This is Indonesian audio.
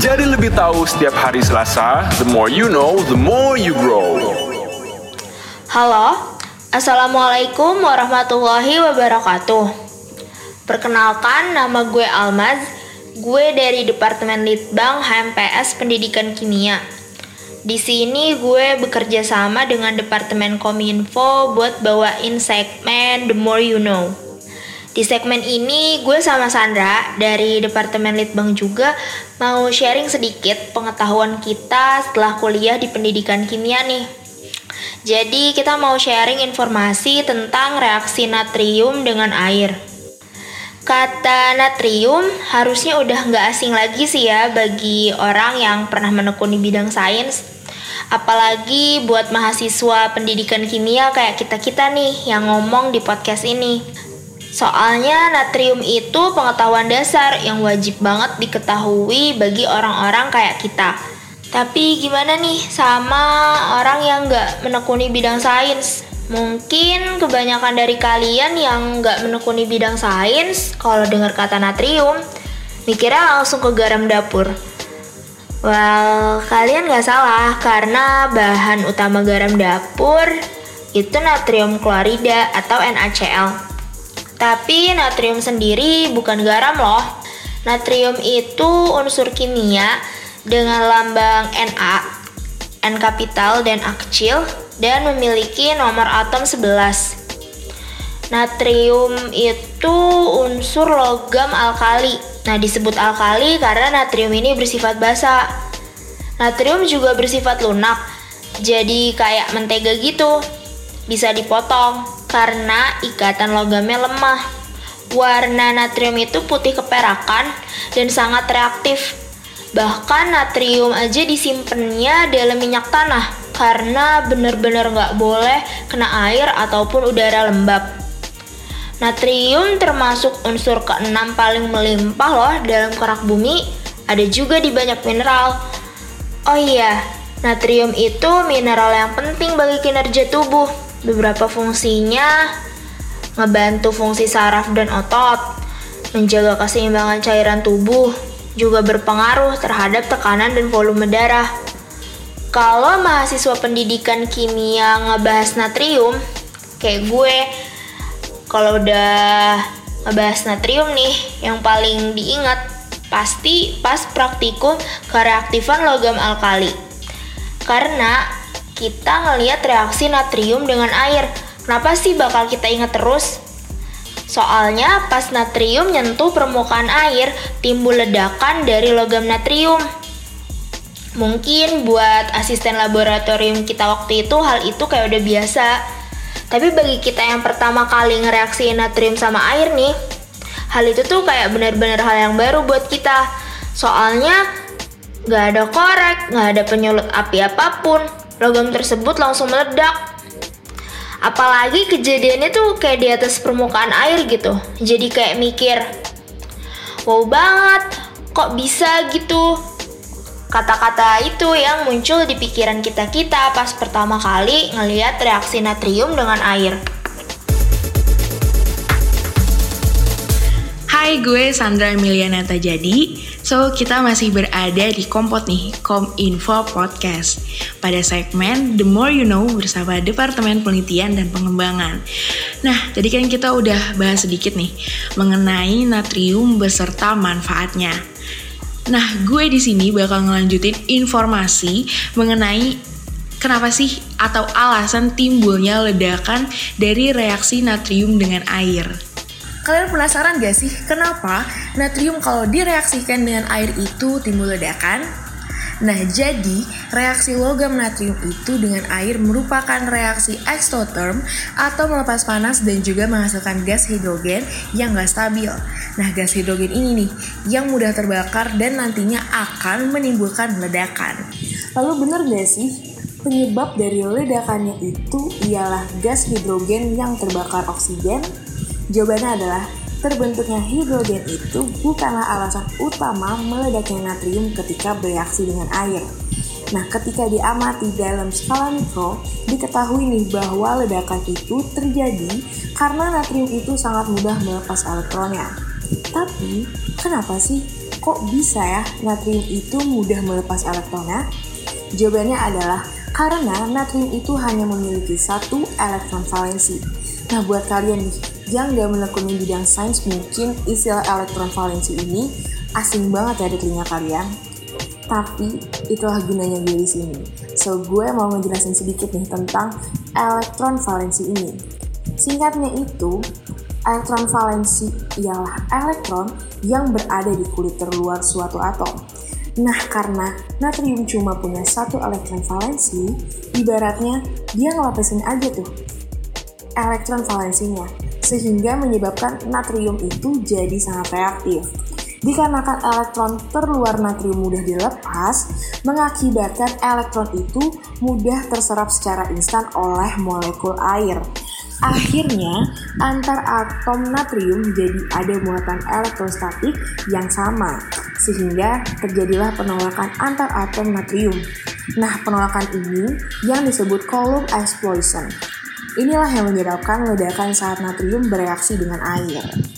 Jadi lebih tahu setiap hari Selasa, the more you know, the more you grow. Halo, Assalamualaikum warahmatullahi wabarakatuh. Perkenalkan, nama gue Almaz. Gue dari Departemen Litbang HMPS Pendidikan Kimia. Di sini gue bekerja sama dengan Departemen Kominfo buat bawain segmen The More You Know. Di segmen ini gue sama Sandra dari Departemen Litbang juga mau sharing sedikit pengetahuan kita setelah kuliah di pendidikan kimia nih. Jadi kita mau sharing informasi tentang reaksi natrium dengan air. Kata natrium harusnya udah nggak asing lagi sih ya bagi orang yang pernah menekuni bidang sains. Apalagi buat mahasiswa pendidikan kimia kayak kita-kita nih yang ngomong di podcast ini. Soalnya natrium itu pengetahuan dasar yang wajib banget diketahui bagi orang-orang kayak kita. Tapi gimana nih sama orang yang nggak menekuni bidang sains? Mungkin kebanyakan dari kalian yang nggak menekuni bidang sains, kalau dengar kata natrium, mikirnya langsung ke garam dapur. Well, kalian nggak salah karena bahan utama garam dapur itu natrium klorida atau NaCl. Tapi natrium sendiri bukan garam loh. Natrium itu unsur kimia dengan lambang Na, N kapital dan A kecil dan memiliki nomor atom 11. Natrium itu unsur logam alkali. Nah, disebut alkali karena natrium ini bersifat basa. Natrium juga bersifat lunak. Jadi kayak mentega gitu. Bisa dipotong karena ikatan logamnya lemah. Warna natrium itu putih keperakan dan sangat reaktif. Bahkan natrium aja disimpannya dalam minyak tanah karena benar-benar nggak boleh kena air ataupun udara lembab. Natrium termasuk unsur keenam paling melimpah loh dalam kerak bumi. Ada juga di banyak mineral. Oh iya, natrium itu mineral yang penting bagi kinerja tubuh. Beberapa fungsinya ngebantu fungsi saraf dan otot, menjaga keseimbangan cairan tubuh, juga berpengaruh terhadap tekanan dan volume darah. Kalau mahasiswa pendidikan kimia ngebahas natrium, kayak gue, kalau udah ngebahas natrium nih, yang paling diingat pasti pas praktikum kereaktifan logam alkali. Karena kita ngelihat reaksi natrium dengan air. Kenapa sih bakal kita ingat terus? Soalnya pas natrium nyentuh permukaan air, timbul ledakan dari logam natrium. Mungkin buat asisten laboratorium kita waktu itu hal itu kayak udah biasa. Tapi bagi kita yang pertama kali ngereaksi natrium sama air nih, hal itu tuh kayak benar-benar hal yang baru buat kita. Soalnya nggak ada korek, nggak ada penyulut api apa pun, logam tersebut langsung meledak. Apalagi kejadiannya tuh kayak di atas permukaan air gitu. Jadi kayak mikir, wow banget, kok bisa gitu? Kata-kata itu yang muncul di pikiran kita-kita pas pertama kali ngeliat reaksi natrium dengan air. Hai, gue Sandra Emiliana Tajadi. So, kita masih berada di Kompot nih, Kominfo Podcast. Pada segmen The More You Know bersama Departemen Penelitian dan Pengembangan. Nah, tadi kan kita udah bahas sedikit nih mengenai natrium beserta manfaatnya. Nah, gue di sini bakal ngelanjutin informasi mengenai kenapa sih atau alasan timbulnya ledakan dari reaksi natrium dengan air. Kalian penasaran gak sih kenapa natrium kalau direaksikan dengan air itu timbul ledakan? Nah, jadi reaksi logam natrium itu dengan air merupakan reaksi ekstotherm atau melepas panas dan juga menghasilkan gas hidrogen yang gak stabil. Nah, gas hidrogen ini nih yang mudah terbakar dan nantinya akan menimbulkan ledakan. Lalu benar gak sih penyebab dari ledakannya itu ialah gas hidrogen yang terbakar oksigen? Jawabannya adalah terbentuknya hidrogen itu bukanlah alasan utama meledaknya natrium ketika bereaksi dengan air. Nah, ketika diamati dalam skala mikro, diketahui nih bahwa ledakan itu terjadi karena natrium itu sangat mudah melepas elektronnya. Tapi, kenapa sih kok bisa ya natrium itu mudah melepas elektronnya? Jawabannya adalah karena natrium itu hanya memiliki satu elektron valensi. Nah buat kalian nih, yang gak menekuni bidang sains mungkin istilah elektron valensi ini asing banget ya di telinga kalian. Tapi itulah gunanya gue di sini. So gue mau ngejelasin sedikit nih tentang elektron valensi ini. Singkatnya itu, elektron valensi ialah elektron yang berada di kulit terluar suatu atom. Nah, karena natrium cuma punya satu elektron valensi, ibaratnya dia ngelapisin aja tuh elektron valensinya, sehingga menyebabkan natrium itu jadi sangat reaktif. Dikarenakan elektron terluar natrium mudah dilepas, mengakibatkan elektron itu mudah terserap secara instan oleh molekul air. Akhirnya, antar atom natrium jadi ada muatan elektrostatik yang sama, sehingga terjadilah penolakan antar atom natrium. Nah, penolakan ini yang disebut Coulomb explosion. Inilah yang menyebabkan ledakan saat natrium bereaksi dengan air.